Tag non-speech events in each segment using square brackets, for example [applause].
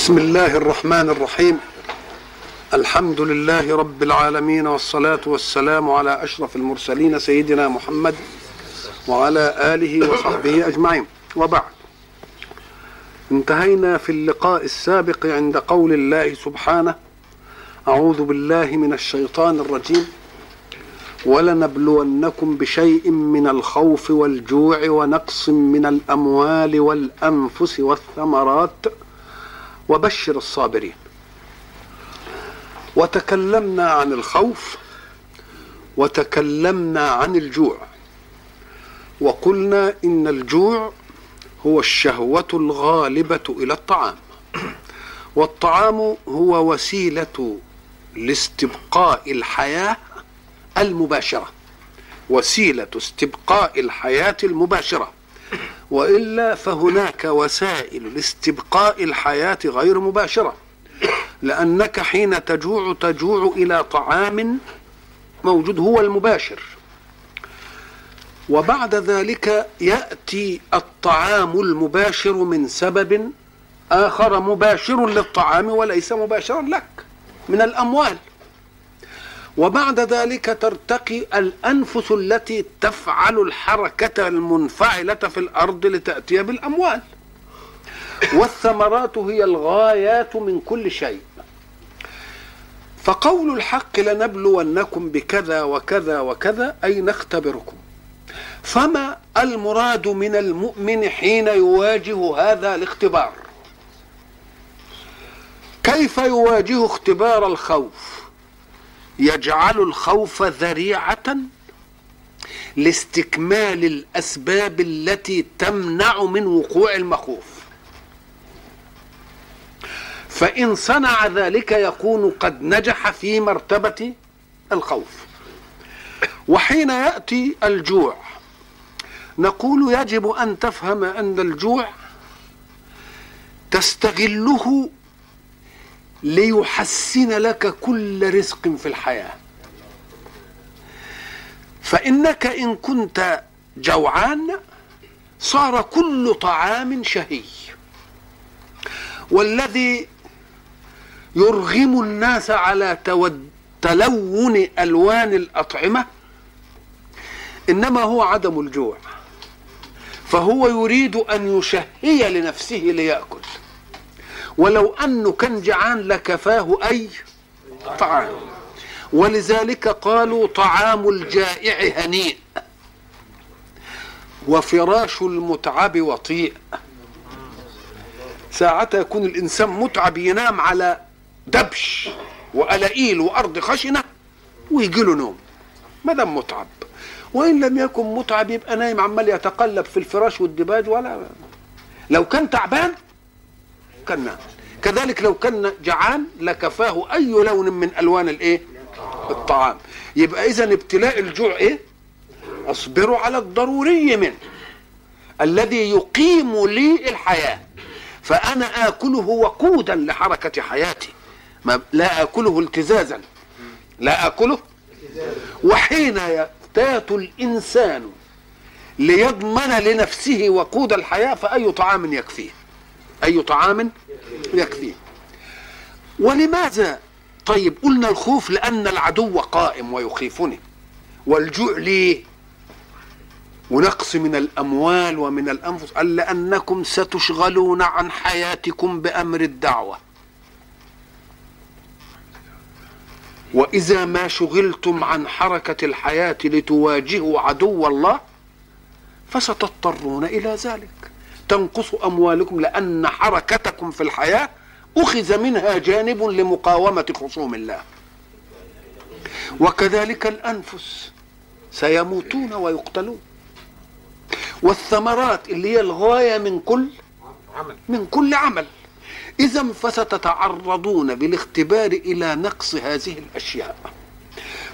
بسم الله الرحمن الرحيم الحمد لله رب العالمين والصلاة والسلام على أشرف المرسلين سيدنا محمد وعلى آله وصحبه أجمعين وبعد انتهينا في اللقاء السابق عند قول الله سبحانه أعوذ بالله من الشيطان الرجيم ولنبلونكم بشيء من الخوف والجوع ونقص من الأموال والأنفس والثمرات وبشر الصابرين. وتكلمنا عن الخوف وتكلمنا عن الجوع. وقلنا إن الجوع هو الشهوة الغالبة إلى الطعام. والطعام هو وسيلة لاستبقاء الحياة المباشرة. وسيلة استبقاء الحياة المباشرة. وإلا فهناك وسائل لاستبقاء الحياة غير مباشرة لأنك حين تجوع تجوع إلى طعام موجود هو المباشر. وبعد ذلك يأتي الطعام المباشر من سبب آخر مباشر للطعام وليس مباشرا لك من الأموال. وبعد ذلك ترتقي الأنفس التي تفعل الحركة المنفعلة في الأرض لتأتي بالأموال. والثمرات هي الغايات من كل شيء. فقول الحق لنبلونكم بكذا وكذا وكذا أي نختبركم. فما المراد من المؤمن حين يواجه هذا الاختبار؟ كيف يواجه اختبار الخوف؟ يجعل الخوف ذريعة لاستكمال الأسباب التي تمنع من وقوع المخوف. فإن صنع ذلك يكون قد نجح في مرتبة الخوف. وحين يأتي الجوع نقول يجب أن تفهم أن الجوع تستغله ليحسن لك كل رزق في الحياة. فإنك إن كنت جوعان صار كل طعام شهي. والذي يرغم الناس على تلون ألوان الأطعمة إنما هو عدم الجوع. فهو يريد أن يشهي لنفسه ليأكل. ولو انه كان جعان لكفاه أي طعام. ولذلك قالوا طعام الجائع هنيء وفراش المتعب وطيء. ساعتها يكون الإنسان متعب ينام على دبش وألائيل وأرض خشنة ويجي له نوم. ما دام متعب. وإن لم يكن متعب يبقى نايم عمال يتقلب في الفراش والدباج ولا لو كان تعبان كان نام كذلك لو كان جعان لكفاه أي لون من ألوان الإيه؟ الطعام. يبقى إذا ابتلاء الجوع إيه؟ أصبر على الضروري منه. الذي يقيم لي الحياة. فأنا آكله وقودا لحركة حياتي. ما لا آكله التزازا. لا آكله. وحين يفتات الإنسان ليضمن لنفسه وقود الحياة فأي طعام يكفيه؟ أي طعام يكفيه. ولماذا؟ طيب قلنا الخوف لأن العدو قائم ويخيفني. والجوع ليه ونقص من الأموال ومن الأنفس. قال لأنكم ستشغلون عن حياتكم بأمر الدعوة. وإذا ما شغلتم عن حركة الحياة لتواجهوا عدو الله فستضطرون إلى ذلك. تنقص أموالكم لأن حركتكم في الحياة أخذ منها جانب لمقاومة خصوم الله. وكذلك الأنفس سيموتون ويقتلون. والثمرات اللي هي الغاية من كل من كل عمل. إذا فستتعرضون بالاختبار إلى نقص هذه الأشياء.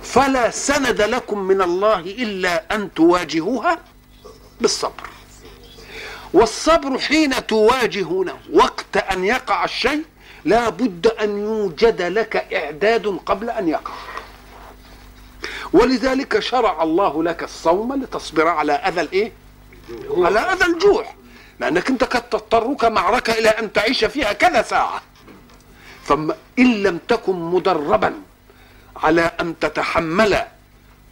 فلا سند لكم من الله إلا أن تواجهوها بالصبر. والصبر حين تواجهونه وقت أن يقع الشيء لا بد أن يوجد لك إعداد قبل أن يقع. ولذلك شرع الله لك الصوم لتصبر على أذى الإيه؟ على أذى الجوع. لأنك أنت قد تضطرك معركة إلى أن تعيش فيها كذا ساعة. ثم إن لم تكن مدربا على أن تتحمل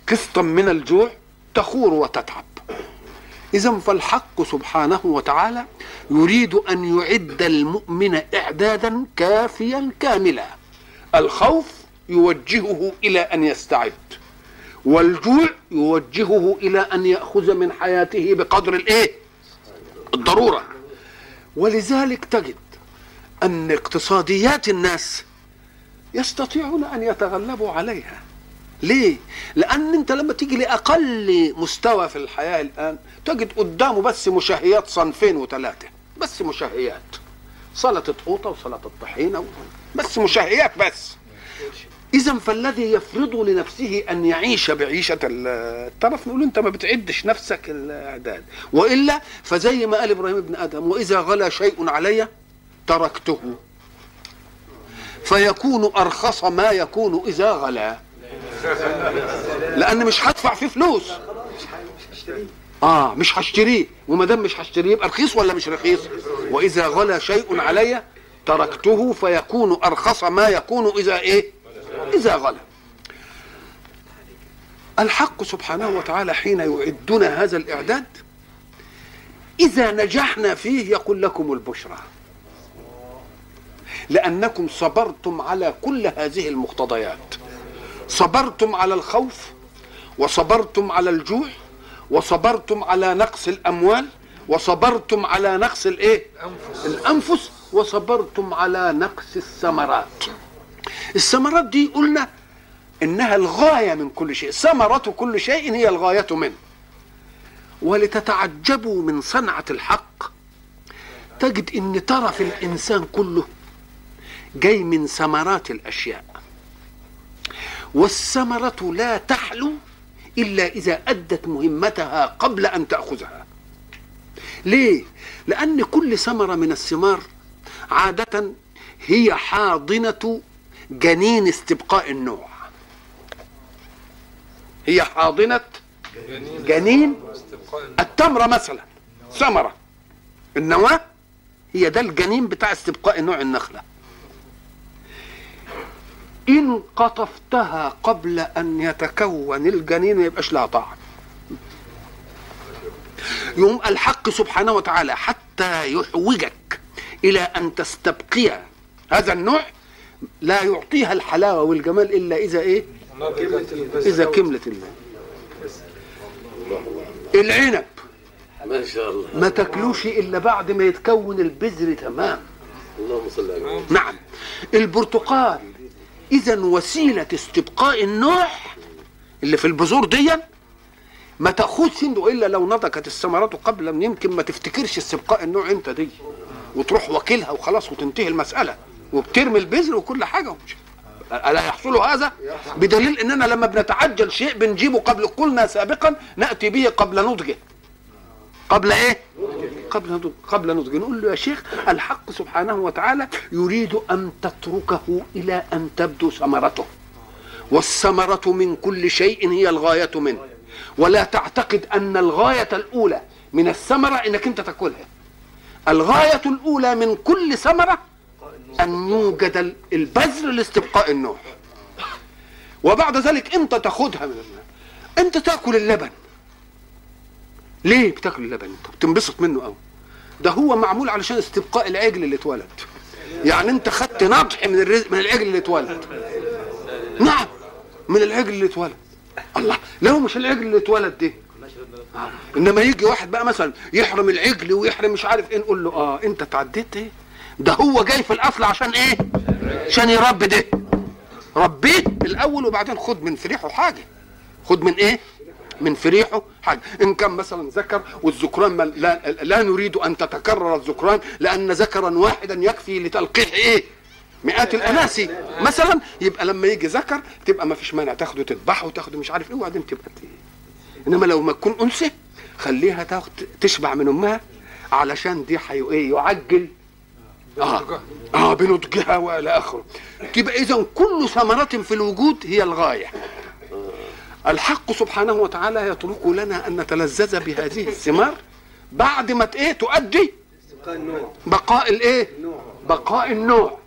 قسطا من الجوع تخور وتتعب. اذا فالحق سبحانه وتعالى يريد أن يعد المؤمن إعدادا كافيا كاملا. الخوف يوجهه إلى أن يستعد والجوع يوجهه إلى أن يأخذ من حياته بقدر الإيه؟ الضرورة. ولذلك تجد أن اقتصاديات الناس يستطيعون أن يتغلبوا عليها. ليه؟ لأن أنت لما تيجي لأقل مستوى في الحياة الآن تجد قدامه بس مشهيات صنفين وثلاثة بس مشهيات. سلطه قوطه وسلطه طحينه بس مشهيات بس. اذا فالذي يفرض لنفسه أن يعيش بعيشة الترف نقول أنت ما بتعدش نفسك الأعداد. وإلا فزي ما قال إبراهيم ابن آدم وإذا غلا شيء علي تركته. فيكون أرخص ما يكون إذا غلا. لأن مش هدفع فيه فلوس. آه مش هشتريه. وما دام مش هشتريه يبقى رخيص ولا مش رخيص؟ وإذا غلا شيء علي تركته فيكون أرخص ما يكون إذا إيه؟ إذا غلا. الحق سبحانه وتعالى حين يعدنا هذا الإعداد إذا نجحنا فيه يقول لكم البشرى. لأنكم صبرتم على كل هذه المقتضيات. صبرتم على الخوف وصبرتم على الجوع وصبرتم على نقص الأموال وصبرتم على نقص الإيه؟ الأنفس. وصبرتم على نقص الثمرات. الثمرات دي قلنا إنها الغاية من كل شيء. ثمرة كل شيء هي الغاية منه. ولتتعجبوا من صنعة الحق تجد إن طرف الإنسان كله جاي من ثمرات الأشياء. والثمرة لا تحلو إلا إذا أدت مهمتها قبل أن تأخذها. ليه؟ لأن كل ثمرة من الثمار عادة هي حاضنة جنين استبقاء النوع. هي حاضنة جنين التمره مثلا ثمرة. النواة هي ده الجنين بتاع استبقاء نوع النخلة. إن قطفتها قبل أن يتكون الجنين ما يبقاش لها طعم. يوم الحق سبحانه وتعالى حتى يحوجك إلى أن تستبقي هذا النوع لا يعطيها الحلاوة والجمال إلا إذا إيه؟ إذا كملت الله. العنب ما شاء الله. ما تاكلوش إلا بعد ما يتكون البذر تمام. اللهم صل على نعم. البرتقال اذا وسيلة استبقاء النوع اللي في البذور دي ما تأخذش انه إلا لو نضجت الثمرات قبل من يمكن ما تفتكرش استبقاء النوع انت دي. وتروح واكلها وخلاص وتنتهي المسألة. وبترمي البذر وكل حاجة ومش ألا يحصل هذا؟ بدليل إننا لما بنتعجل شيء بنجيبه قبل قلنا سابقا نأتي به قبل نضجه. قبل إيه؟ قبل نضج قبل نضج. نقول له يا شيخ الحق سبحانه وتعالى يريد أن تتركه إلى أن تبدو ثمرته. والثمرة من كل شيء هي الغاية منه. ولا تعتقد أن الغاية الأولى من الثمرة إنك أنت تأكلها. الغاية الأولى من كل ثمرة أن يوجد البذر لاستبقاء النوع وبعد ذلك أنت تاخدها من الله أنت تأكل اللبن. ليه بتاكل اللبن؟ انت بتنبسط منه قوي. ده هو معمول علشان استبقاء العجل اللي اتولد. يعني انت خدت نضح من الرزق من العجل اللي اتولد. نعم من العجل اللي اتولد. الله لو مش العجل اللي اتولد ده آه. انما يجي واحد بقى مثلا يحرم العجل ويحرم مش عارف إيه نقول له آه انت تعديت إيه؟ ده هو جاي في الأصل عشان إيه؟ عشان يربي ده. ربيه الأول وبعدين خد من فريحه حاجة خد من إيه؟ من فريحه حاجة. إن كان مثلا ذكر والذكران لا, لا نريد أن تتكرر الذكران لأن ذكرا واحدا يكفي لتلقيح إيه؟ مئات الاناسي مثلا يبقى لما يجي ذكر تبقى ما فيش مانع. تاخده تذبحه وتاخده مش عارف إيه وبعدين تبقى ت- إنما لو ما تكون أنثى خليها تاخد تشبع من أمها علشان دي حي إيه يعجل. آه. آه بنضجها وإلى آخره. تبقى اذا كل ثمرة في الوجود هي الغاية. الحق سبحانه وتعالى يترك لنا أن نتلذذ بهذه الثمار بعد ما إيه تؤدي بقاء الإيه؟ بقاء النوع.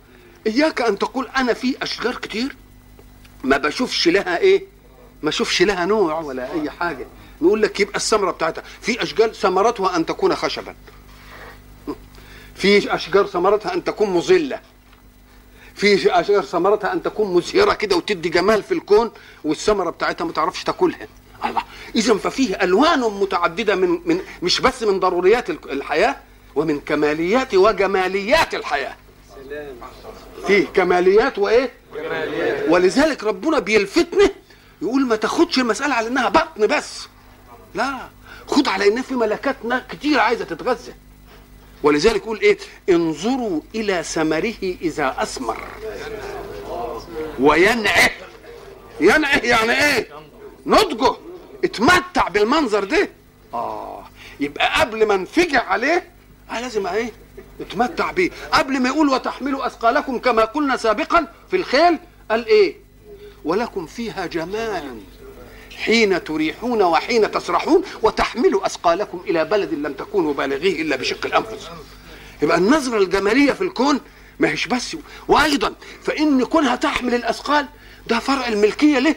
إياك أن تقول أنا في اشجار كتير ما بشوفش لها إيه؟ ما اشوفش لها نوع ولا أي حاجة. نقول لك يبقى الثمرة بتاعتها. في اشجار ثمرتها أن تكون خشبا. في اشجار ثمرتها أن تكون مظلة. في أشجار ثمرتها أن تكون مزهرة كده وتدي جمال في الكون والثمرة بتاعتها ما تعرفش تاكلها. الله. اذا ففيه ألوان متعددة من من مش بس من ضروريات الحياة ومن كماليات وجماليات الحياة. فيه كماليات وإيه؟ ولذلك ربنا بيلفتنا يقول ما تاخدش المسألة على إنها بطن بس. لا. خد على إن في ملكات كتير عايزة تتغذى. ولذلك يقول إيه؟ انظروا إلى ثمره إذا أثمر. وينعه. ينعه يعني إيه؟ نضجه. اتمتع بالمنظر ده. آه. يبقى قبل ما انفجع عليه آه لازم إيه؟ اتمتع بيه. قبل ما يقول وتحملوا أثقالكم كما قلنا سابقا في الخيل قال إيه؟ ولكم فيها جمال. حين تريحون وحين تسرحون وتحملوا أثقالكم إلى بلد لم تكونوا بالغيه إلا بشق الأنفس. يبقى النظرة الجمالية في الكون ما هيش بس. وأيضا فإن كونها تحمل الأثقال ده فرع الملكية له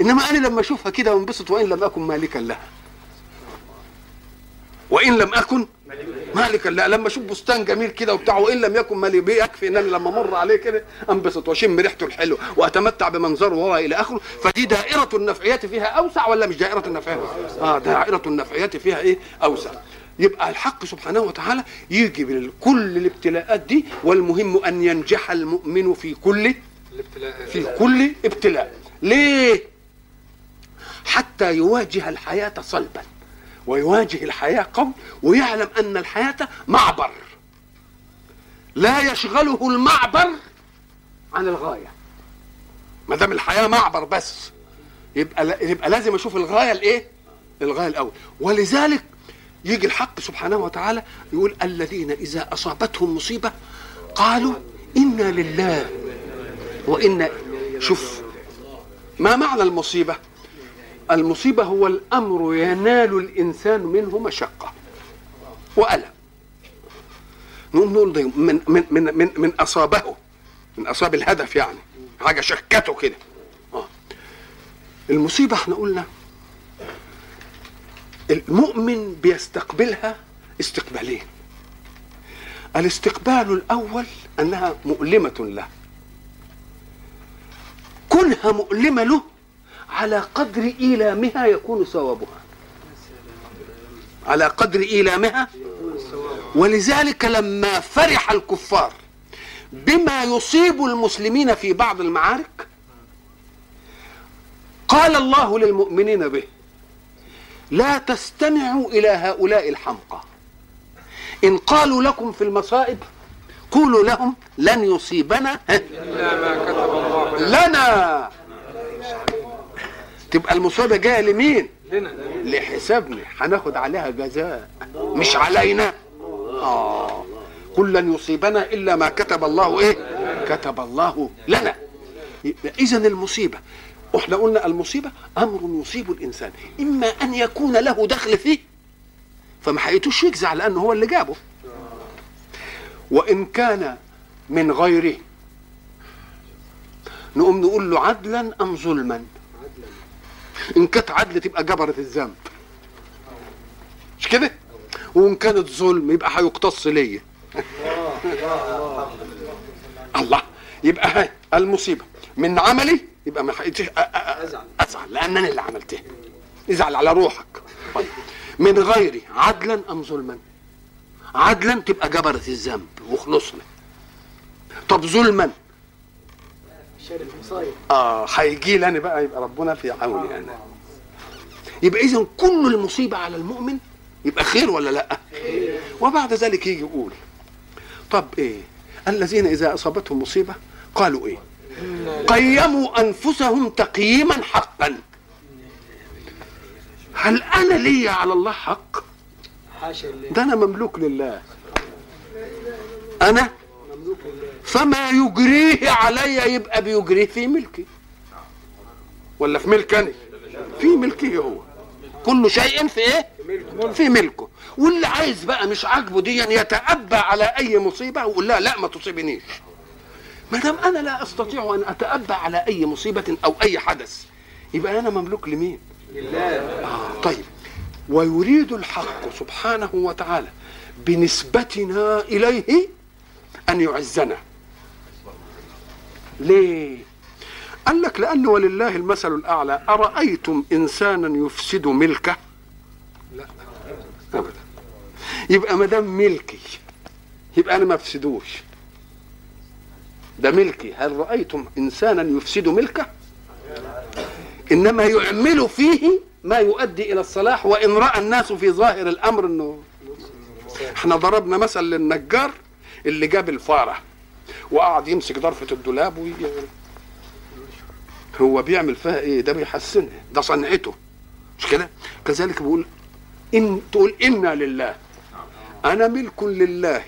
إنما أنا لما أشوفها كده وانبسط وإن لم أكن مالكا لها. وإن لم أكن مالكا لا لما أشوف بستان جميل كده وبتاع وإن لم يكن مالي بيه يكفي إن أنا لما أمر عليه كده أنبسط وأشم ريحته الحلو وأتمتع بمنظره وهو إلى آخره فدي دائرة النفعيات فيها أوسع ولا مش دائرة النفعيات؟ آه دائرة النفعيات فيها إيه؟ أوسع يبقى الحق سبحانه وتعالى يجي بكل الابتلاءات دي والمهم أن ينجح المؤمن في كل في كل ابتلاء ليه؟ حتى يواجه الحياة صلبا ويواجه الحياة قوي ويعلم أن الحياة معبر لا يشغله المعبر عن الغاية ما دام الحياة معبر بس يبقى يبقى لازم أشوف الغاية الإيه؟ الغاية الأول ولذلك يجي الحق سبحانه وتعالى يقول الذين إذا أصابتهم مصيبة قالوا إنا لله وإنا شوف ما معنى المصيبة؟ المصيبة هو الأمر ينال الإنسان منه مشقة وألم. نقول من من من من, من أصابه من أصاب الهدف يعني حاجة شكته كده. آه. المصيبة إحنا قلنا المؤمن بيستقبلها استقبالين. الاستقبال الأول أنها مؤلمة له. كونها مؤلمة له على قدر إيلامها يكون ثوابها على قدر إيلامها؟ ولذلك لما فرح الكفار بما يصيب المسلمين في بعض المعارك قال الله للمؤمنين به لا تستمعوا إلى هؤلاء الحمقى. إن قالوا لكم في المصائب قولوا لهم لن يصيبنا إلا ما كتب الله لنا. تبقى المصيبة جاية لمين؟ لحسابنا. هناخد عليها جزاء. مش علينا. آه. قل لن يصيبنا إلا ما كتب الله إيه؟ كتب الله لنا. اذا المصيبة. إحنا قلنا المصيبة أمر يصيب الإنسان. إما أن يكون له دخل فيه. فما حقيتوش يجزع لأنه هو اللي جابه. وإن كان من غيره. نقوم نقول له عدلا أم ظلما؟ إن كانت عدل تبقى جبرت الذنب. مش كده؟ وإن كانت ظلم يبقى هيقتص ليا. [laughs] الله يبقى هاي المصيبة. من عملي يبقى ما حقيقتش أزعل. لأن أنا اللي عملتها ازعل على روحك. طيب. من غيري عدلا أم ظلما؟ عدلا تبقى جبرت الذنب وخلصنا. طب ظلما؟ آه هيجي لي أنا بقى يبقى ربنا في عوني أنا يبقى اذا كل المصيبة على المؤمن يبقى خير ولا لأ؟ وبعد ذلك يجي يقول طب إيه؟ الذين إذا أصابتهم مصيبة قالوا إيه؟ قيموا أنفسهم تقييما حقا. هل أنا لي على الله حق؟ ده أنا مملوك لله. أنا فما يجريه علي يبقى بيجريه في ملكي. ولا في ملك أنا؟ في ملكه هو. كل شيء في إيه؟ في ملكه. واللي عايز بقى مش عاجبه دي يتأبى على أي مصيبة ويقول لها لا ما تصيبنيش. ما دام أنا لا أستطيع أن أتأبى على أي مصيبة أو أي حدث يبقى أنا مملوك لمين؟ لله آه طيب. ويريد الحق سبحانه وتعالى بنسبتنا إليه أن يعزنا. ليه؟ قال لك لأن ولله المثل الأعلى أرأيتم إنسانا يفسد ملكه؟ لا ابدا. يبقى ما دام ملكي يبقى أنا ما أفسدوش. ده ملكي. هل رأيتم إنسانا يفسد ملكه؟ إنما يعمل فيه ما يؤدي إلى الصلاح وإن رأى الناس في ظاهر الأمر انه إحنا ضربنا مثل للنجار اللي جاب الفارة. وقعد يمسك ضرفه الدولاب وي... هو بيعمل فيها إيه؟ ده بيحسنها. ده صنعته. مش كده؟ كذلك بيقول ان تقول إنا لله. أنا ملك لله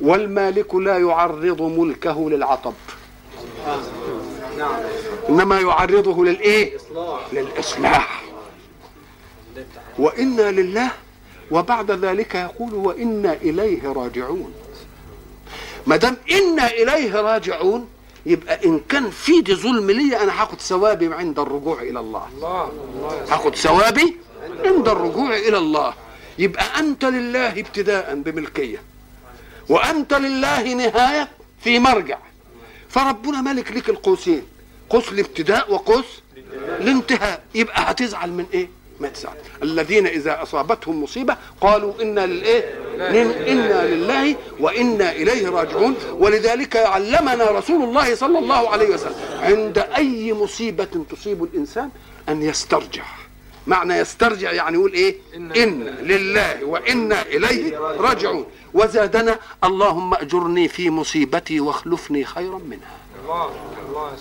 والمالك لا يعرض ملكه للعطب. إنما يعرضه للإيه؟ للإصلاح. وإنا لله وبعد ذلك يقول وإنا إليه راجعون. ما دام إنا إليه راجعون يبقى إن كان في دي ظلم لي أنا هاخد ثوابي عند الرجوع إلى الله. الله الله. هاخد ثوابي عند الرجوع إلى الله. يبقى أنت لله ابتداء بملكية وأنت لله نهاية في مرجع. فربنا مالك لك القوسين قوس الابتداء وقوس الانتهاء. يبقى هتزعل من إيه؟ ما تزعل الذين إذا أصابتهم مصيبة قالوا إنا للإيه؟ لن- إنا لله وإنا إليه راجعون. ولذلك علمنا رسول الله صلى الله عليه وسلم عند أي مصيبة تصيب الإنسان أن يسترجع. معنى يسترجع يعني يقول إيه؟ إن إن لله وإنا إليه راجعون. وزادنا اللهم أجرني في مصيبتي واخلفني خيرا منها. الله الله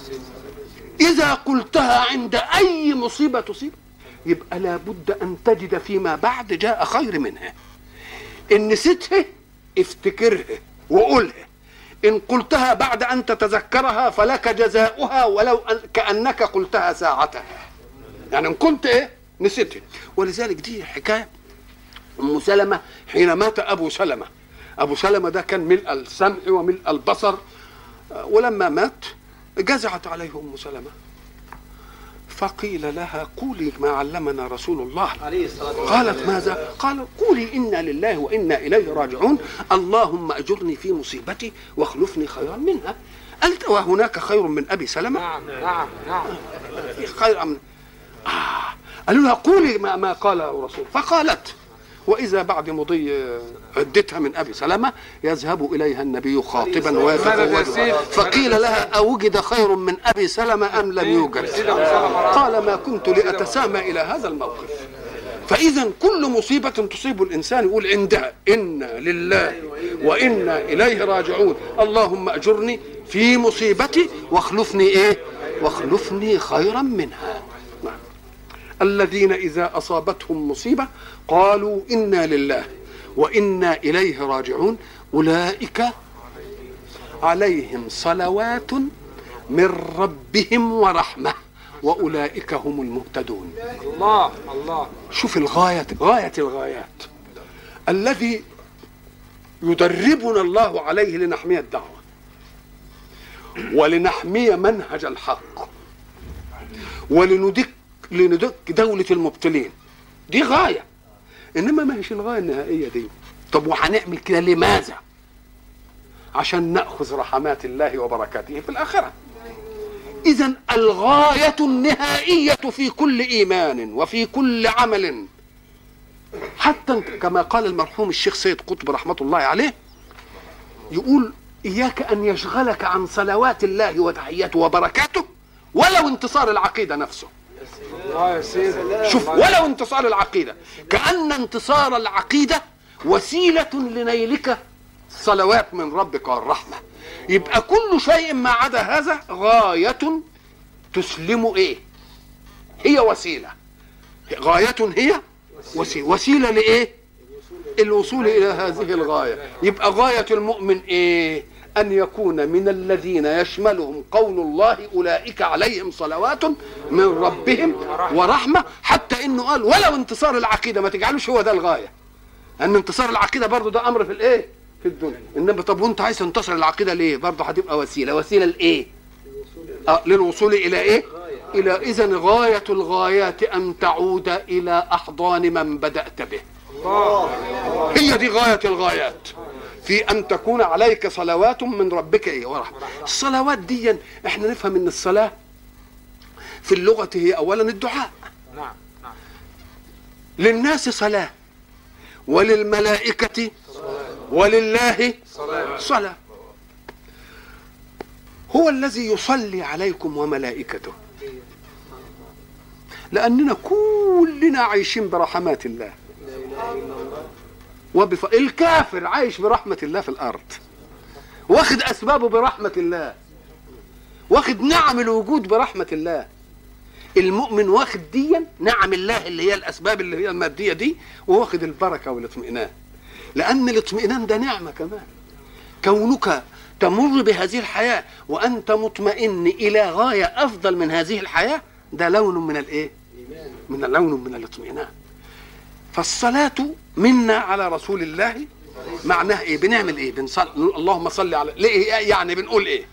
إذا قلتها عند أي مصيبة تصيب يبقى لابد أن تجد فيما بعد جاء خير منها إن نسيتها افتكرها وقولها إن قلتها بعد أن تتذكرها فلك جزاؤها ولو أن كأنك قلتها ساعتها. يعني إن كنت إيه؟ نسيتها ولذلك دي حكاية. أم سلمة حين مات أبو سلمة. أبو سلمة ده كان ملء السمع وملء البصر. ولما مات جزعت عليه أم سلمة. فقيل لها قولي ما علمنا رسول الله. عليه قالت ماذا؟ قال قولي إنا لله وإنا إليه راجعون. اللهم أجرني في مصيبتي واخلفني خيرا منها. قالت وهناك خير من أبي سلمة؟ نعم نعم نعم. خير من آه. قالوا لها قولي ما, ما قال الرسول فقالت وإذا بعد مضي عدتها من أبي سلمة يذهب إليها النبي خاطبا ويتزوجها؟ فقيل لها أوجد خير من أبي سلمة أم لم يوجد؟ قال ما كنت لأتسامى إلى هذا الموقف. فاذا كل مصيبة تصيب الإنسان يقول عندها إنا لله وإنا إليه راجعون. اللهم أجرني في مصيبتي واخلفني إيه؟ واخلفني خيرا منها. نعم. الذين إذا أصابتهم مصيبة قالوا إنا لله وإنا إليه راجعون. أولئك عليهم صلوات من ربهم ورحمة وأولئك هم المهتدون. الله الله. شوف الغاية غاية الغايات. الذي يدربنا الله عليه لنحمي الدعوة ولنحمي منهج الحق ولندك لندك دولة المبطلين دي غاية. إنما ما هيش الغاية النهائية دي. طب وهنعمل كده لماذا؟ عشان نأخذ رحمات الله وبركاته في الآخرة. إذا الغاية النهائية في كل إيمان وفي كل عمل. حتى كما قال المرحوم الشيخ سيد قطب رحمة الله عليه يقول إياك أن يشغلك عن صلوات الله وتحياته وبركاته ولو انتصار العقيدة نفسه. شوف ولو انتصار العقيدة. كأن انتصار العقيدة وسيلة لنيلك صلوات من ربك والرحمة. يبقى كل شيء ما عدا هذا غاية تسلم إيه؟ هي وسيلة. غاية هي وسيلة, وسيلة لإيه؟ الوصول إلى هذه الغاية. يبقى غاية المؤمن إيه؟ أن يكون من الذين يشملهم قول الله أولئك عليهم صلوات من ربهم ورحمة حتى إنه قال ولو انتصار العقيدة ما تجعلوش هو ده الغاية. أن انتصار العقيدة برضو ده أمر في الإيه؟ في الدنيا. إنما طب وأنت عايز تنتصر العقيدة ليه؟ برضه هتبقى وسيلة. وسيلة لإيه؟ آه للوصول إلى إيه؟ إلى اذا غاية الغايات أن تعود إلى أحضان من بدأت به. هي دي غاية الغايات. في أن تكون عليك صلوات من ربك إيه ورحمة. الصلوات دي إحنا نفهم إن الصلاة في اللغة هي اولا الدعاء. نعم نعم. للناس صلاة وللملائكة ولله صلاة. هو الذي يصلي عليكم وملائكته. لأننا كلنا عايشين برحمات الله. وبف... الكافر عايش برحمة الله في الأرض. واخد أسبابه برحمة الله. واخد نعم الوجود برحمة الله. المؤمن واخد ديا نعم الله اللي هي الأسباب اللي هي المادية دي وواخد البركة والاطمئنان. لأن الاطمئنان ده نعمة كمان. كونك تمر بهذه الحياة وأنت مطمئن إلى غاية أفضل من هذه الحياة ده لون من الإيه؟ من لون من الاطمئنان. فالصلاة منا على رسول الله معناها إيه؟ بنعمل إيه؟ بنصلي اللهم صل على ليه يعني بنقول إيه؟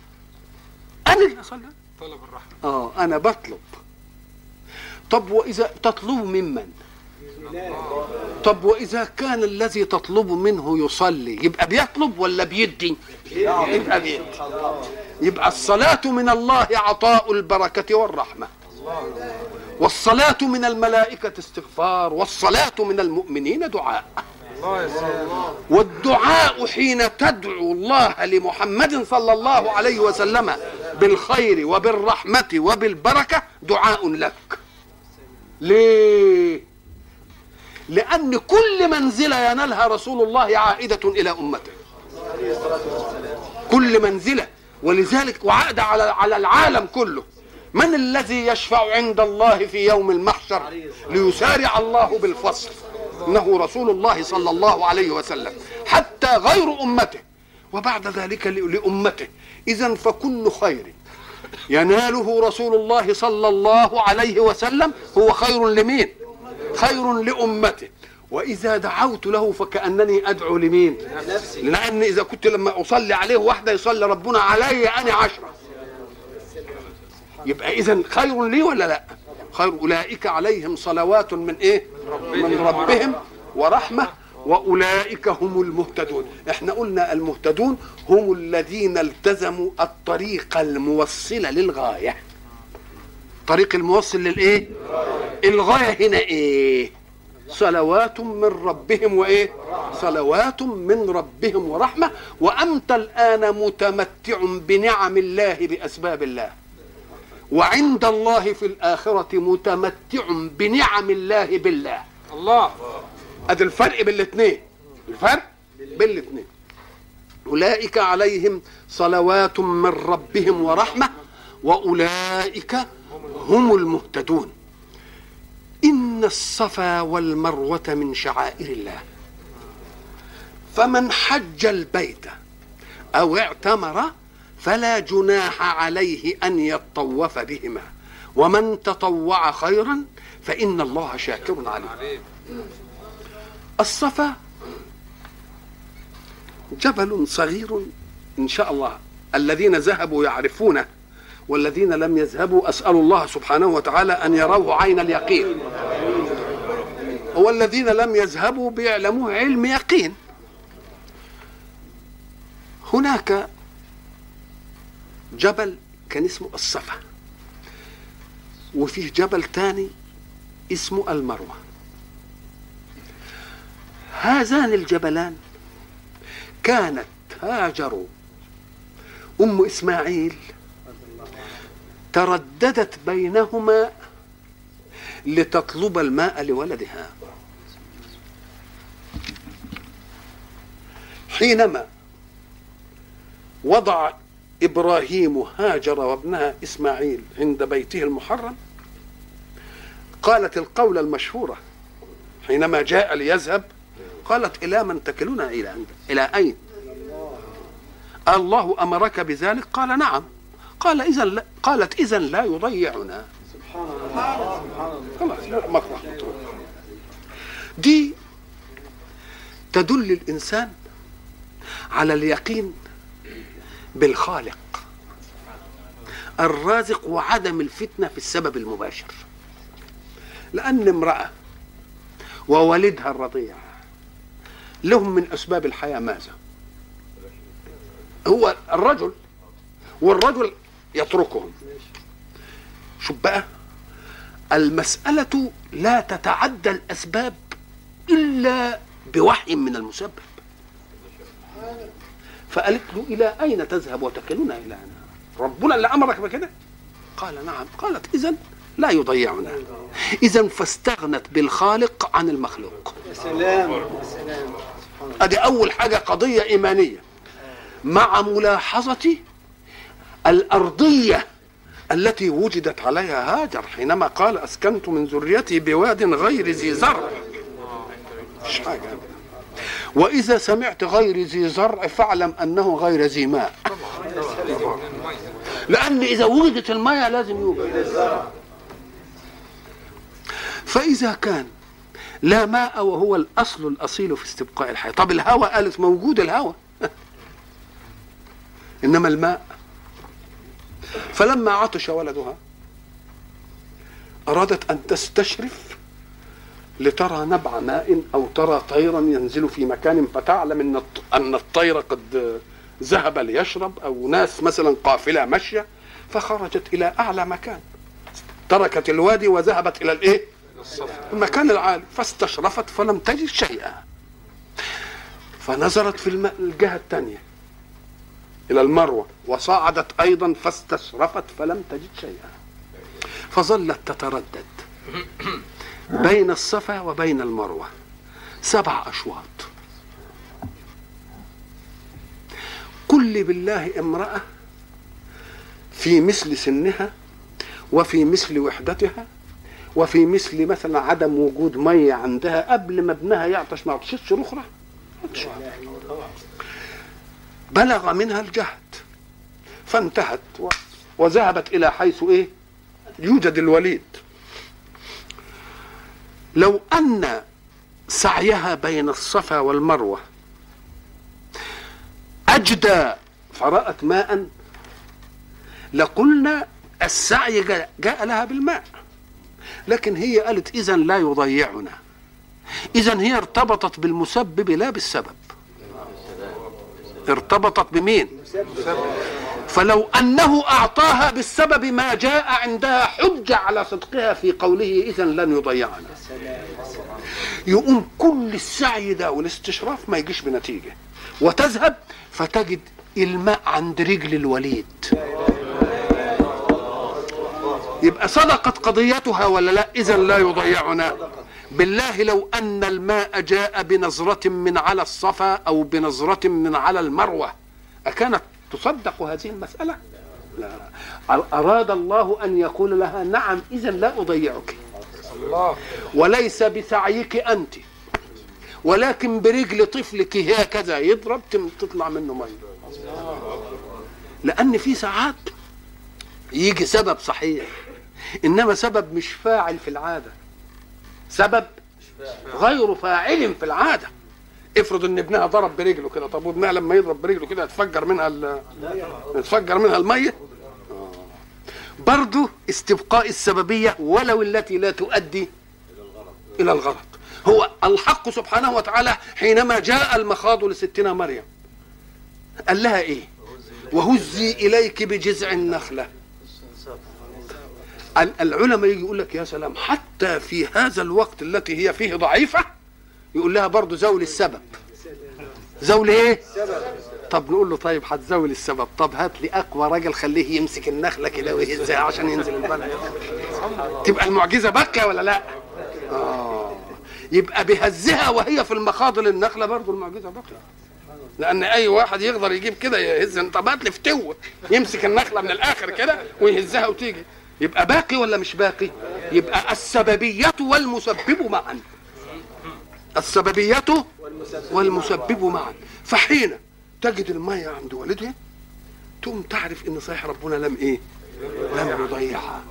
أنا اللي أصلي طلب الرحمة آه أنا بطلب طب وإذا تطلب ممن؟ طب وإذا كان الذي تطلب منه يصلي يبقى بيطلب ولا بيدي يبقى بيدي يبقى الصلاة من الله عطاء البركة والرحمة والصلاة من الملائكة استغفار والصلاة من المؤمنين دعاء. والدعاء حين تدعو الله لمحمد صلى الله عليه وسلم بالخير وبالرحمة وبالبركة دعاء لك. ليه؟ لأن كل منزلة ينالها رسول الله عائدة إلى أمته. كل منزلة. ولذلك وعائدة على على العالم كله. من الذي يشفع عند الله في يوم المحشر ليسارع الله بالفصل؟ إنه رسول الله صلى الله عليه وسلم حتى غير أمته وبعد ذلك لأمته. اذا فكل خير. يناله رسول الله صلى الله عليه وسلم هو خير لمين؟ خير لأمته. وإذا دعوت له فكأنني أدعو لمين؟ لأن إذا كنت لما أصلي عليه واحدة يصلي ربنا علي أنا عشرة. يبقى اذا خير لي ولا لا؟ خير أولئك عليهم صلوات من إيه؟ من ربهم ورحمة وأولئك هم المهتدون. إحنا قلنا المهتدون هم الذين التزموا الطريق الموصل للغاية. طريق الموصل للإيه؟ الغاية هنا إيه؟ صلوات من ربهم وإيه؟ صلوات من ربهم ورحمة. وأنت الآن متمتع بنعم الله بأسباب الله. وعند الله في الآخرة متمتع بنعم الله بالله. الله. ادي الفرق بين الاثنين. الفرق بين الاثنين. أولئك عليهم صلوات من ربهم ورحمة وأولئك هم المهتدون. إن الصفا والمروة من شعائر الله. فمن حج البيت أو اعتمر فلا جناح عليه أن يطوف بهما. ومن تطوع خيرا فإن الله شاكر عليم. الصفا جبل صغير إن شاء الله. الذين ذهبوا يعرفونه والذين لم يذهبوا أسأل الله سبحانه وتعالى أن يروه عين اليقين. والذين لم يذهبوا بيعلموه علم يقين. هناك جبل كان اسمه الصفا. وفيه جبل تاني اسمه المروة. هذان الجبلان كانت هاجر أم إسماعيل ترددت بينهما لتطلب الماء لولدها. حينما وضع إبراهيم هاجر وابنها إسماعيل عند بيته المحرم؟ قالت القول المشهورة حينما جاء ليذهب قالت إلى من تكلنا إلى أنت؟ إلى أين؟ الله أمرك بذلك؟ قال نعم. قال اذا لا قالت اذا لا يضيعنا. خلاص لا مطرح مطروح دي تدل الإنسان على اليقين بالخالق. الرازق وعدم الفتنة في السبب المباشر. لأن امرأة ووالدها الرضيع لهم من أسباب الحياة ماذا؟ هو الرجل والرجل يتركهم. شوف بقى المسألة لا تتعدى الأسباب إلا بوحي من المسبب. فقالت له إلى أين تذهب وتكلنا إلى أنا ربنا اللي أمرك بكده؟ قال نعم. قالت إذا لا يضيعنا. إذا فاستغنت بالخالق عن المخلوق. سلام سلام. أدي أول حاجة قضية إيمانية. مع ملاحظة الأرضية التي وجدت عليها هاجر حينما قال أسكنت من ذريتي بواد غير ذي زرع. مش حاجة؟ وإذا سمعت غير ذي زرع فاعلم أنه غير ذي ماء. لأن إذا وجدت الماء لازم يوجد. فإذا كان لا ماء وهو الأصل الأصيل في استبقاء الحياة. طب الهواء قالت موجود؟ الهواء. إنما الماء. فلما عطش ولدها أرادت أن تستشرف لترى نبع ماء أو ترى طيرا ينزل في مكان فتعلم أن الطير قد ذهب ليشرب أو ناس مثلا قافلة ماشية فخرجت إلى أعلى مكان. تركت الوادي وذهبت إلى الإيه؟ المكان العالي. فاستشرفت فلم تجد شيئا. فنظرت في الجهة الثانية إلى المروة وصعدت أيضا فاستشرفت فلم تجد شيئا. فظلت تتردد. بين الصفا وبين المروة. سبع أشواط. كل بالله امرأة في مثل سنها وفي مثل وحدتها وفي مثل مثلا عدم وجود مية عندها قبل ما ابنها يعطش ما عطشتش الاخرى عطش. بلغ منها الجهد. فانتهت وذهبت إلى حيث إيه؟ يوجد الوليد. لو أن سعيها بين الصفا والمروة أجدى فرات ماء لقلنا السعي جاء, لها بالماء. لكن هي قالت اذا لا يضيعنا. اذا هي ارتبطت بالمسبب لا بالسبب. ارتبطت بمين؟ فلو أنه أعطاها بالسبب ما جاء عندها حجة على صدقها في قوله اذا لن يضيعنا. يقوم كل السعي ده والاستشراف ما يجيش بنتيجة. وتذهب فتجد الماء عند رجل الوليد. يبقى صدقت قضيتها ولا لا؟ اذا لا يضيعنا. بالله لو أن الماء جاء بنظرة من على الصفا أو بنظرة من على المروة أكانت تصدق هذه المسألة؟ لا. أراد الله أن يقول لها نعم اذا لا الله. وليس بسعيك أنت. ولكن برجل طفلك هكذا يضرب تطلع منه مية. لأن في ساعات يجي سبب صحيح. إنما سبب مش فاعل في العادة. سبب غير فاعل في العادة. افرض ان ابنها ضرب برجله كده طب وابنها لما يضرب برجله كده يتفجر منها ال- يتفجر منها المية؟ آه. برضه استبقاء السببية ولو التي لا تؤدي إلى الغرض. هو الحق سبحانه وتعالى حينما جاء المخاض لستنا مريم قال لها إيه؟ وهزي إليك بجذع النخلة. ال- العلماء يجي يقول لك يا سلام حتى في هذا الوقت التي هي فيه ضعيفة يقول لها برضه زول السبب. زول إيه؟ طب نقول له طيب هتزول السبب. طب هات لي أقوى راجل خليه يمسك النخلة كده ويهزها عشان ينزل البلد. تبقى المعجزة بكه ولا لا؟ آه. يبقى بهزها وهي في المخاض للنخله برضه المعجزة بكه لأن أي واحد يقدر يجيب كده يهز. طب هات لي فتوه يمسك النخلة من الآخر كده ويهزها وتيجي. يبقى باقي ولا مش باقي؟ يبقى السببيه والمسبب معا السببية والمسبب معا. فحين تجد المية عند والدها تقوم تعرف إن صحيح ربنا لم إيه؟ لم يضيعها.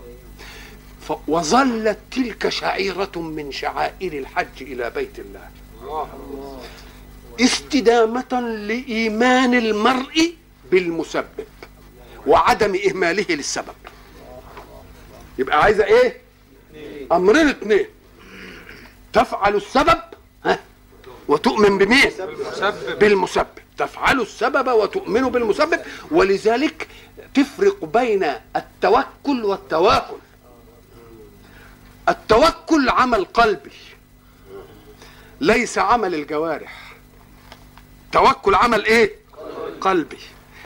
وظلت تلك شعيرة من شعائر الحج إلى بيت الله. استدامة لإيمان المرء بالمسبب وعدم إهماله للسبب. يبقى عايزة إيه؟ أمرين اتنين. تفعل السبب وتؤمن بمين؟ مسبب بالمسبب. تفعل السبب وتؤمن بالمسبب. ولذلك تفرق بين التوكل والتواكل. التوكل عمل قلبي ليس عمل الجوارح. توكل عمل إيه؟ قلبي.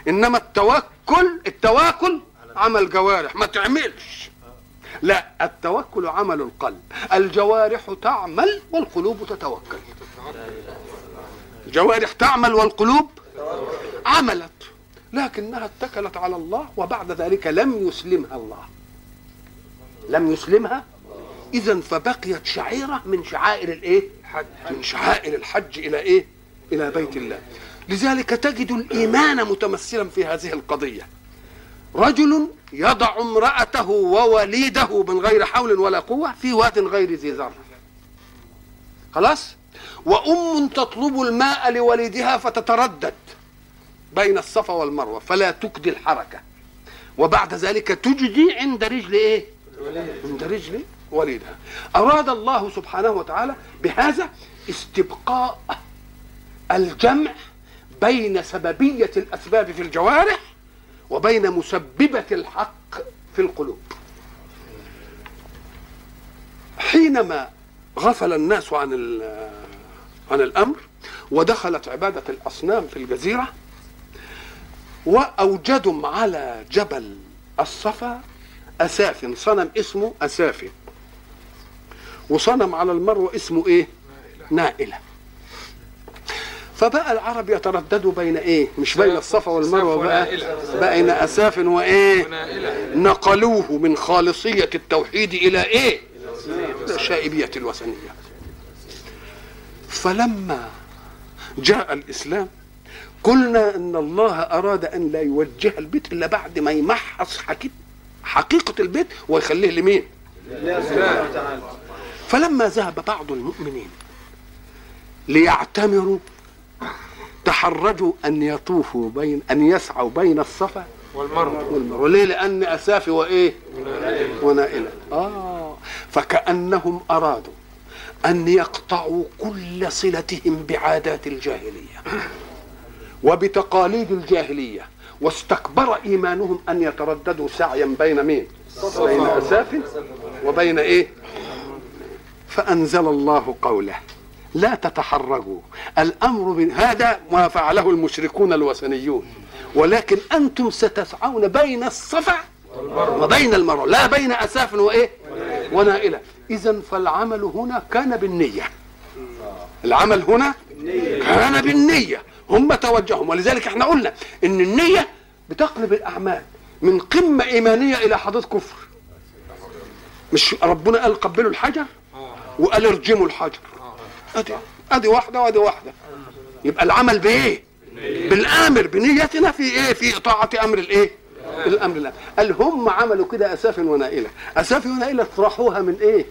إنما التوكل التواكل عمل جوارح. ما تعملش. لا التوكل عمل القلب. الجوارح تعمل والقلوب تتوكل. الجوارح تعمل والقلوب عملت لكنها اتكلت على الله وبعد ذلك لم يسلمها الله. لم يسلمها؟ اذا فبقيت شعيرة من شعائر الإيه؟ من شعائر الحج إلى إيه؟ إلى بيت الله. لذلك تجد الإيمان متمثلا في هذه القضية. رجل يضع امرأته ووليده من غير حول ولا قوة في واد غير ذي ذره خلاص؟ وأم تطلب الماء لوليدها فتتردد بين الصفا والمروة فلا تجدي الحركة. وبعد ذلك تجدي عند رجل إيه؟ عند رجل وليدها أراد الله سبحانه وتعالى بهذا استبقاء الجمع بين سببية الأسباب في الجوارح وبين مسببة الحق في القلوب. حينما غفل الناس عن عن الأمر ودخلت عبادة الأصنام في الجزيرة واوجدوا على جبل الصفا أساف صنم اسمه اسافي وصنم على المروة اسمه إيه؟ نائلة. فبقى العرب يترددوا بين إيه؟ مش بين الصفا والمروة بقى بين أساف وإيه؟ نقلوه من خالصية التوحيد إلى إيه؟ شائبية الوثنية. فلما جاء الإسلام قلنا إن الله أراد أن لا يوجه البيت إلا بعد ما يمحص حقيقة البيت ويخليه لمين؟ فلما ذهب بعض المؤمنين ليعتمروا تحرجوا أن يطوفوا بين أن يسعوا بين الصفا والمروة. والمروه ليه؟ لأن اسافي وإيه؟ ونائلة. آه. فكأنهم أرادوا أن يقطعوا كل صلتهم بعادات الجاهلية [clears throat] وبتقاليد الجاهلية. واستكبر إيمانهم أن يترددوا سعيا بين مين؟ بين أساف وبين إيه؟ فأنزل الله قوله لا تتحرجوا. الأمر من هذا ما فعله المشركون الوثنيون. ولكن أنتم ستسعون بين الصفا وبين المروة. لا بين أساف وإيه؟ ونائلة. اذا فالعمل هنا كان بالنية. العمل هنا كان بالنية. هم توجههم. ولذلك إحنا قلنا إن النية بتقلب الأعمال من قمة إيمانية إلى حضاره كفر. مش ربنا قال قبلوا الحجر وقال ارجموا الحجر. ادي أدي واحدة وأدي واحدة. يبقى العمل بإيه؟ بالآمر. بنيتنا في إيه؟ في طاعه أمر الإيه؟ الأمر الله قال هم عملوا كده أساف ونائلة. أساف ونائلة اطرحوها من إيه؟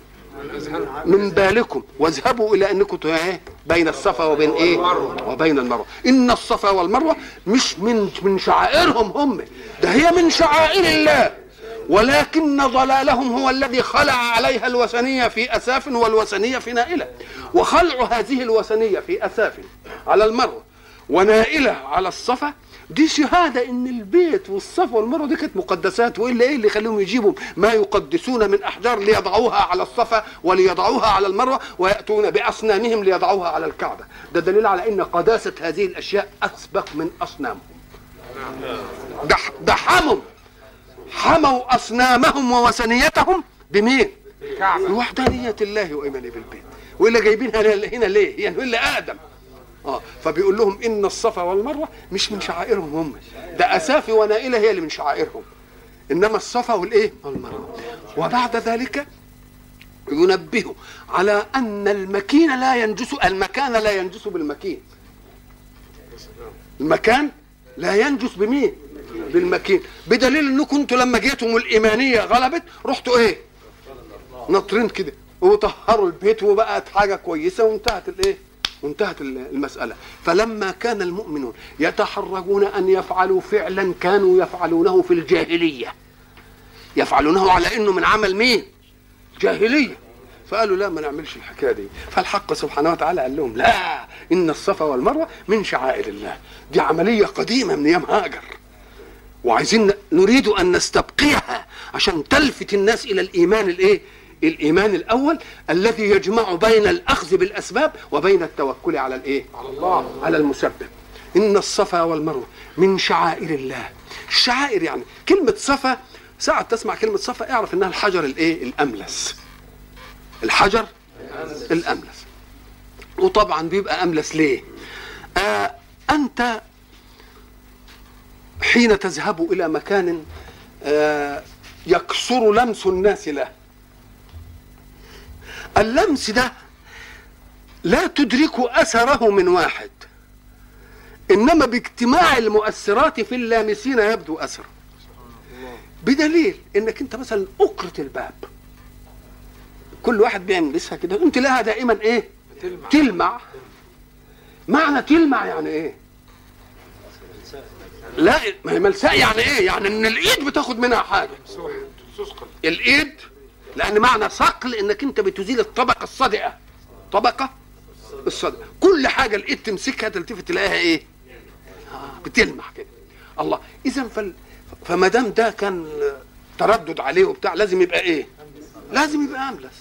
من بالكم. واذهبوا إلى أنكم إيه؟ بين الصفا وبين إيه؟ وبين المروة. إن الصفا والمروة مش من من شعائرهم هم. ده هي من شعائر الله. ولكن ضلالهم هو الذي خلع عليها الوثنية في أساف والوثنية في نائلة. وخلع هذه الوثنية في أساف على المروة ونائلة على الصفا دي شهادة إن البيت والصفا والمروة دي كانت مقدسات وإلا إيه اللي يخليهم يجيبوا ما يقدسون من أحجار ليضعوها على الصفا وليضعوها على المروة ويأتون بأصنامهم ليضعوها على الكعبة. ده دليل على إن قداسة هذه الأشياء أسبق من أصنامهم. ده ده حموا حموا أصنامهم ووثنيتهم بمين؟ كعبة بوحدانية الله وإيمانه بالبيت. وإلا جايبينها هنا ليه؟ يعني إلا آدم آه فبيقول لهم إن الصفا والمروة مش من شعائرهم هم. ده اسافي ونائلة هي اللي من شعائرهم. إنما الصفا والإيه؟ والمروة. وبعد ذلك ينبه على أن المكين لا ينجس المكان لا ينجس بالمكين. المكان لا ينجس بمين؟ بالمكين. بدليل انكم أنتوا لما جيتم الإيمانية غلبت رحتوا إيه؟ ناطرين كده. وطهروا البيت وبقت حاجة كويسة وانتهت الإيه؟ وانتهت المسألة. فلما كان المؤمنون يتحرجون أن يفعلوا فعلا كانوا يفعلونه في الجاهلية. يفعلونه على أنه من عمل مين؟ جاهلية. فقالوا لا ما نعملش الحكاية دي. فالحق سبحانه وتعالى قال لهم لا إن الصفا والمروة من شعائر الله. دي عملية قديمة من أيام هاجر. وعايزين نريد أن نستبقيها عشان تلفت الناس إلى الإيمان الإيه؟ الإيمان الأول الذي يجمع بين الأخذ بالأسباب وبين التوكل على الإيه؟ على الله على المسبب. إن الصفا والمروة من شعائر الله. الشعائر يعني كلمة صفا ساعة تسمع كلمة صفا اعرف إنها الحجر الإيه؟ الأملس. الحجر الأملس. وطبعا بيبقى أملس ليه؟ آه أنت حين تذهب إلى مكان آه يكثر لمس الناس له. اللمس ده لا تدرك أثره من واحد إنما باجتماع المؤثرات في اللامسين يبدو أثره. بدليل إنك أنت مثلا اكرة الباب. كل واحد بيلمسها كده. أنت لها دائما إيه؟ تلمع. تلمع. معنى تلمع يعني إيه؟ لا ما هي ملساء يعني إيه؟ يعني إن الإيد بتاخد منها حاجة. الإيد لأن معنى صقل إنك أنت بتزيل الطبقة الصادئه طبقة الصادئه كل حاجة الايد تمسكها تلتفت تلاقيها إيه؟ بتلمع كده. الله. اذا فال... فما دام ده كان تردد عليه وبتاع لازم يبقى إيه؟ لازم يبقى أملس.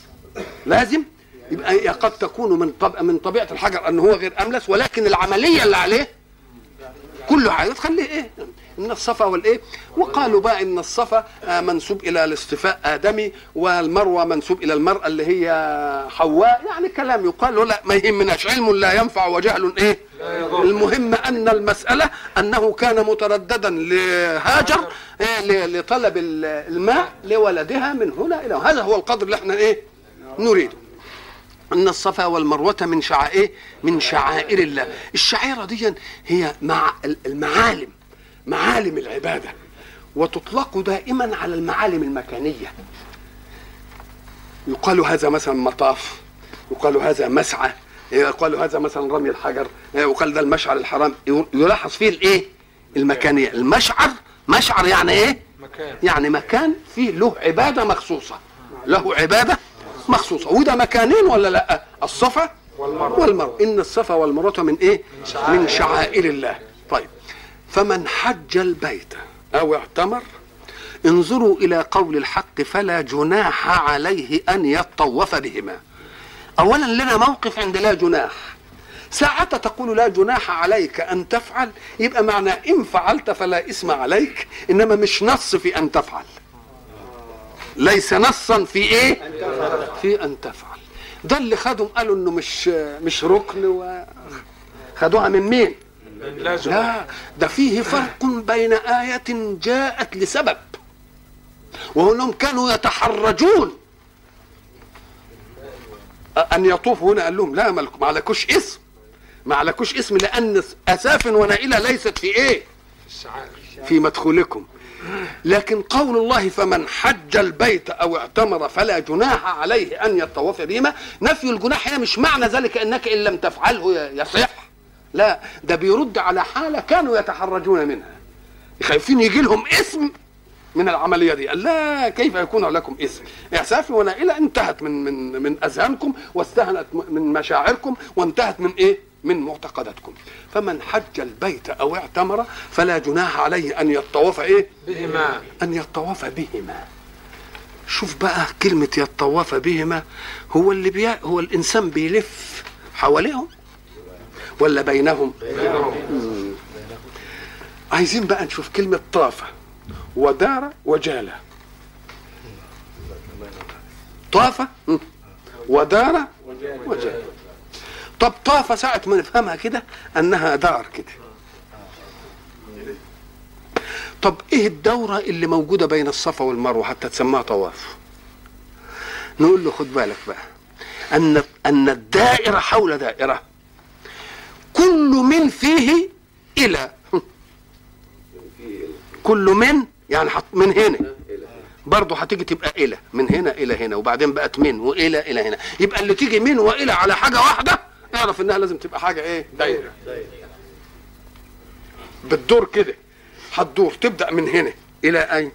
لازم يبقى قد تكون من طب... من طبيعة الحجر أن هو غير أملس ولكن العملية اللي عليه كل حاجة تخليه إيه؟ إن الصفا والإيه؟ وقالوا بقى إن الصفا آه، منسوب إلى الاصطفاء آدمي والمروة منسوب إلى المرأة اللي هي حواء. يعني كلام يقال لا ما يهمناش علم لا ينفع وجهل إيه؟ المهم أن المسألة أنه كان مترددا لهاجر إيه لطلب ال- الماء لولدها من هنا إلى هذا هو القدر اللي إحنا إيه؟ نريده. إن الصفا والمروة من شعائر من شعائر الله. الشعيرة دي هي مع المعالم. معالم العبادة وتطلق دائما على المعالم المكانية. يقال هذا مثلا مطاف يقال هذا مسعى يقال هذا مثلا رمي الحجر يقال ده المشعر الحرام. يلاحظ فيه الإيه؟ المكانية. المشعر مشعر يعني إيه؟ مكان. يعني مكان فيه له عبادة مخصوصة. له عبادة مخصوصة. وده مكانين ولا لأ؟ الصفا والمروة. والمروة. إن الصفا والمروة من إيه؟ من شعائر الله. فمن حج البيت أو اعتمر انظروا إلى قول الحق فلا جناح عليه أن يطوف بهما. اولا لنا موقف عند لا جناح. ساعة تقول لا جناح عليك أن تفعل يبقى معنى إن فعلت فلا إثم عليك إنما مش نص في أن تفعل. ليس نصا في إيه؟ في أن تفعل. ده اللي خدهم قالوا إنه مش مش ركن و خدوها من مين؟ لا لا ده فيه فرق بين آية جاءت لسبب انهم كانوا يتحرجون. أن يطوفوا هنا قال لهم لا ما عليكوش اسم ما عليكوش اسم لأن أساف ونائلة ليست في الشعائر في مدخولكم. لكن قول الله فمن حج البيت أو اعتمر فلا جناح عليه أن يطوف بهما نفي الجناح هنا مش معنى ذلك أنك إن لم تفعله يصح. لا ده بيرد على حالة كانوا يتحرجون منها. خايفين يجي لهم اسم من العملية دي. قال لا كيف يكون لكم اسم؟ اعساف ونائله انتهت من من من أذهانكم واستهنت من مشاعركم وانتهت من إيه؟ من معتقداتكم. فمن حج البيت أو اعتمر فلا جناح عليه أن يطوف إيه؟ بهما. أن يطوف بهما. شوف بقى كلمة يطوف بهما هو اللي بي... هو الإنسان بيلف حواليهم. ولا بينهم؟ مم. عايزين بقى نشوف كلمة طاف ودار وجالة. طاف مم. ودار وجالة. طب طاف ساعة ما نفهمها كده أنها دار كده. طب إيه الدورة اللي موجودة بين الصفا والمروة حتى تسمىها طواف؟ نقول له خد بالك بقى. ان أن الدائرة حول دائرة. كل من فيه إلى كل من؟ يعني حط من هنا. برضه هتيجي تبقى إلى من هنا إلى هنا. وبعدين بقت من وإلى إلى هنا. يبقى اللي تيجي من وإلى على حاجة واحدة اعرف إنها لازم تبقى حاجة إيه؟ دايرة. بتدور كده. هتدور. تبدأ من هنا. إلى أين؟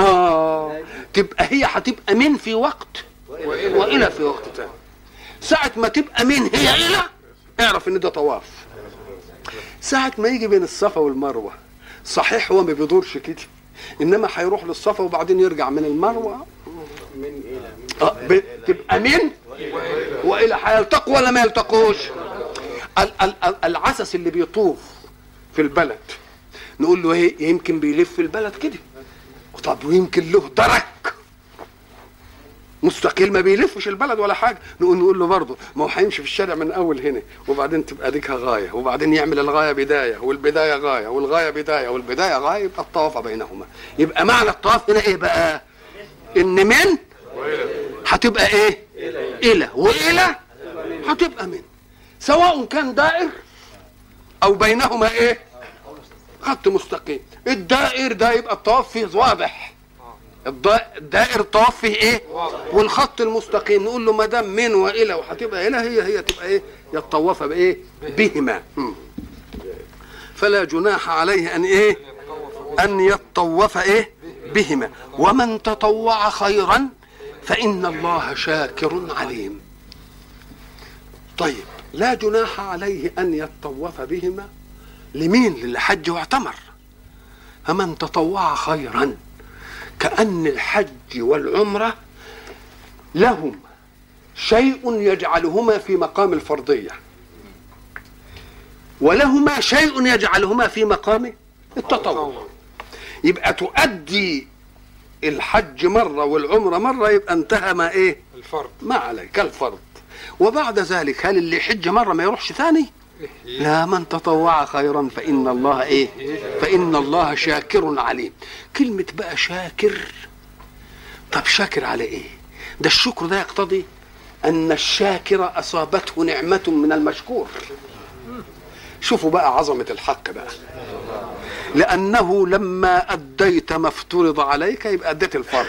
آه. تبقى هي هتبقى من في وقت. وإلى في وقت تاني. ساعة ما تبقى من هي إلى اعرف إن ده طواف. ساعة ما يجي بين الصفا والمروة صحيح هو ما بيدورش كده إنما هيروح للصفا وبعدين يرجع من المروة. آه ب- تبقى من وإلى هيلتقوا ولا ما يلتقوش؟ ال- ال- ال- العسس اللي بيطوف في البلد نقول له إيه يمكن بيلف البلد كده. طب ويمكن له درك؟ مستقيل ما بيلفش البلد ولا حاجة. نقول نقول له برضه ما هو هيمشي في الشارع من أول هنا وبعدين تبقى ديكها غاية وبعدين يعمل الغاية بداية والبداية غاية والغاية بداية والبداية غاية يبقى الطواف بينهما. يبقى معنى الطواف هنا إيه بقى؟ إن من؟ هتبقى إيه؟ إلى. وإلى؟ هتبقى من. سواء كان دائر أو بينهما إيه؟ خط مستقيم. الدائر ده يبقى الطواف فيه واضح. الدائر الطواف فيه إيه؟ والخط المستقيم. نقول له ما دام من وإلى وهتبقى إلى هي هي تبقى إيه؟ يطوف بإيه؟ بهما. فلا جناح عليه أن إيه؟ أن يطوف إيه؟ بهما. ومن تطوع خيرا فإن الله شاكر عليم. طيب لا جناح عليه أن يطوف بهما لمين؟ للحج واعتمر. فمن تطوع خيرا كأن الحج والعمرة لهم شيء يجعلهما في مقام الفرضية. ولهما شيء يجعلهما في مقام التطوع. يبقى تؤدي الحج مرة والعمرة مرة يبقى انتهى ما إيه؟ الفرد ما عليك الفرض. وبعد ذلك هل اللي يحج مرة ما يروحش ثاني؟ لا من تطوع خيرا فإن الله إيه؟ فإن الله شاكر عليم. كلمة بقى شاكر طب شاكر على إيه؟ ده الشكر ده يقتضي أن الشاكر أصابته نعمة من المشكور. شوفوا بقى عظمة الحق بقى. لأنه لما أديت ما افترض عليك يبقى أديت الفرض.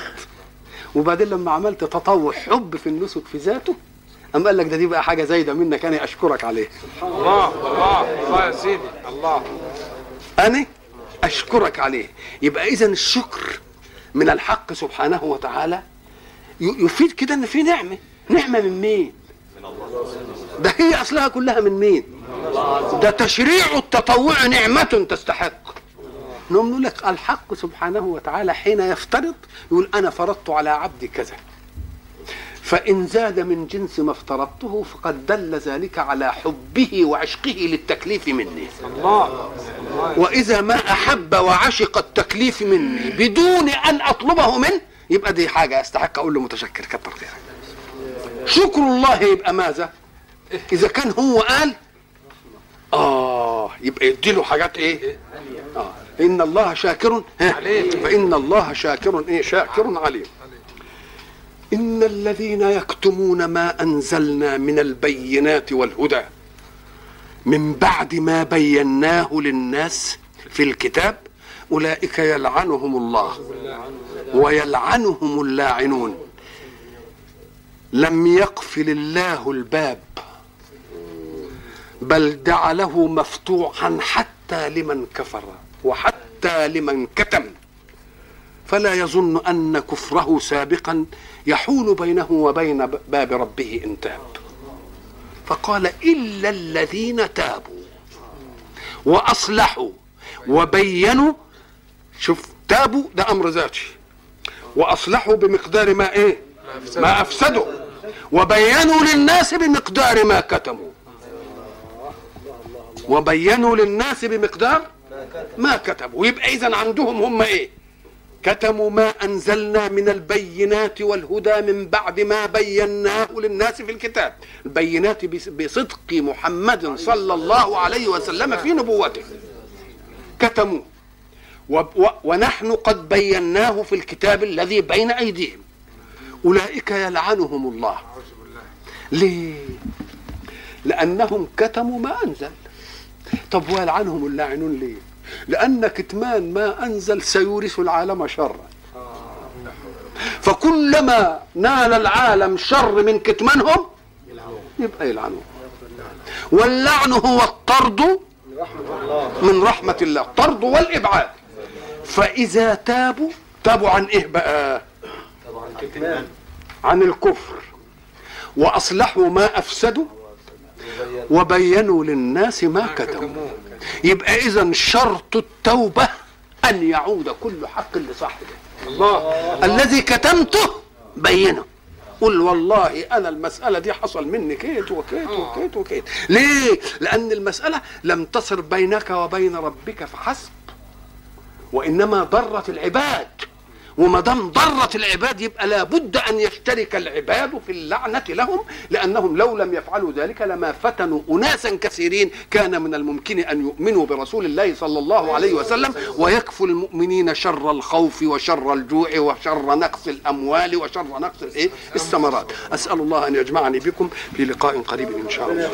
وبعدين لما عملت تطوع حب في النسك في ذاته أم قال لك ده دي بقى حاجة زايدة منك؟ أنا أشكرك عليه. الله الله الله يا سيدي. الله. أنا أشكرك عليه. يبقى إذا الشكر من الحق سبحانه وتعالى يفيد كده إن في نعمة. نعمة من مين؟ ده هي أصلها كلها من مين؟ ده تشريع التطوع نعمة تستحق. نقول لك الحق سبحانه وتعالى حين يفترض يقول أنا فرضت على عبدي كذا. فإن زاد من جنس ما افترضته فقد دل ذلك على حبه وعشقه للتكليف مني. الله. وإذا ما أحب وعشق التكليف مني بدون أن أطلبه منه يبقى دي حاجة أستحق أقول له متشكر كتر خيرك. شكر الله يبقى ماذا؟ إذا كان هو قال آه يبقى يديله حاجات إيه؟ آه إن الله شاكر. فإن الله شاكر إيه؟ شاكر عليم. إن الذين يكتمون ما أنزلنا من البينات والهدى من بعد ما بيناه للناس في الكتاب أولئك يلعنهم الله ويلعنهم اللاعنون. لم يقفل الله الباب بل جعله مفتوحا حتى لمن كفر وحتى لمن كتم. فلا يظن أن كفره سابقا يحول بينه وبين باب ربه إن تاب. فقال إلا الذين تابوا وأصلحوا وبينوا شوف تابوا ده أمر ذاتي. وأصلحوا بمقدار ما إيه؟ ما أفسدوا. وبينوا للناس بمقدار ما كتموا. وبينوا للناس بمقدار ما كتبوا. يبقى اذا عندهم هم إيه؟ كتموا ما أنزلنا من البينات والهدى من بعد ما بيناه للناس في الكتاب. البينات بصدق محمد صلى الله عليه وسلم في نبوته. كتموا. ونحن قد بيناه في الكتاب الذي بين أيديهم. أولئك يلعنهم الله. ليه؟ لأنهم كتموا ما أنزل. طب ويلعنهم اللاعنون ليه؟ لأن كتمان ما أنزل سيورث العالم شرا. فكلما نال العالم شر من كتمانهم يبقى يلعنوه واللعن هو الطرد من رحمة الله الطرد والإبعاد. فإذا تابوا تابوا عن إيه بقى؟ عن الكفر. وأصلحوا ما أفسدوا وبينوا للناس ما كتموا. يبقى إذا شرط التوبة أن يعود كل حق لصاحبه. الله. الذي كتمته بينه. قل والله أنا المسألة دي حصل مني كيت وكيت وكيت وكيت. ليه؟ لأن المسألة لم تصر بينك وبين ربك فحسب. وإنما ضرت العباد. وما دام ضرت العباد يبقى لابد أن يشترك العباد في اللعنة لهم لأنهم لو لم يفعلوا ذلك لما فتنوا أناسا كثيرين كان من الممكن أن يؤمنوا برسول الله صلى الله عليه وسلم ويكفوا المؤمنين شر الخوف وشر الجوع وشر نقص الأموال وشر نقص الإيه؟ الثمرات. أسأل الله أن يجمعني بكم في لقاء قريب إن شاء الله.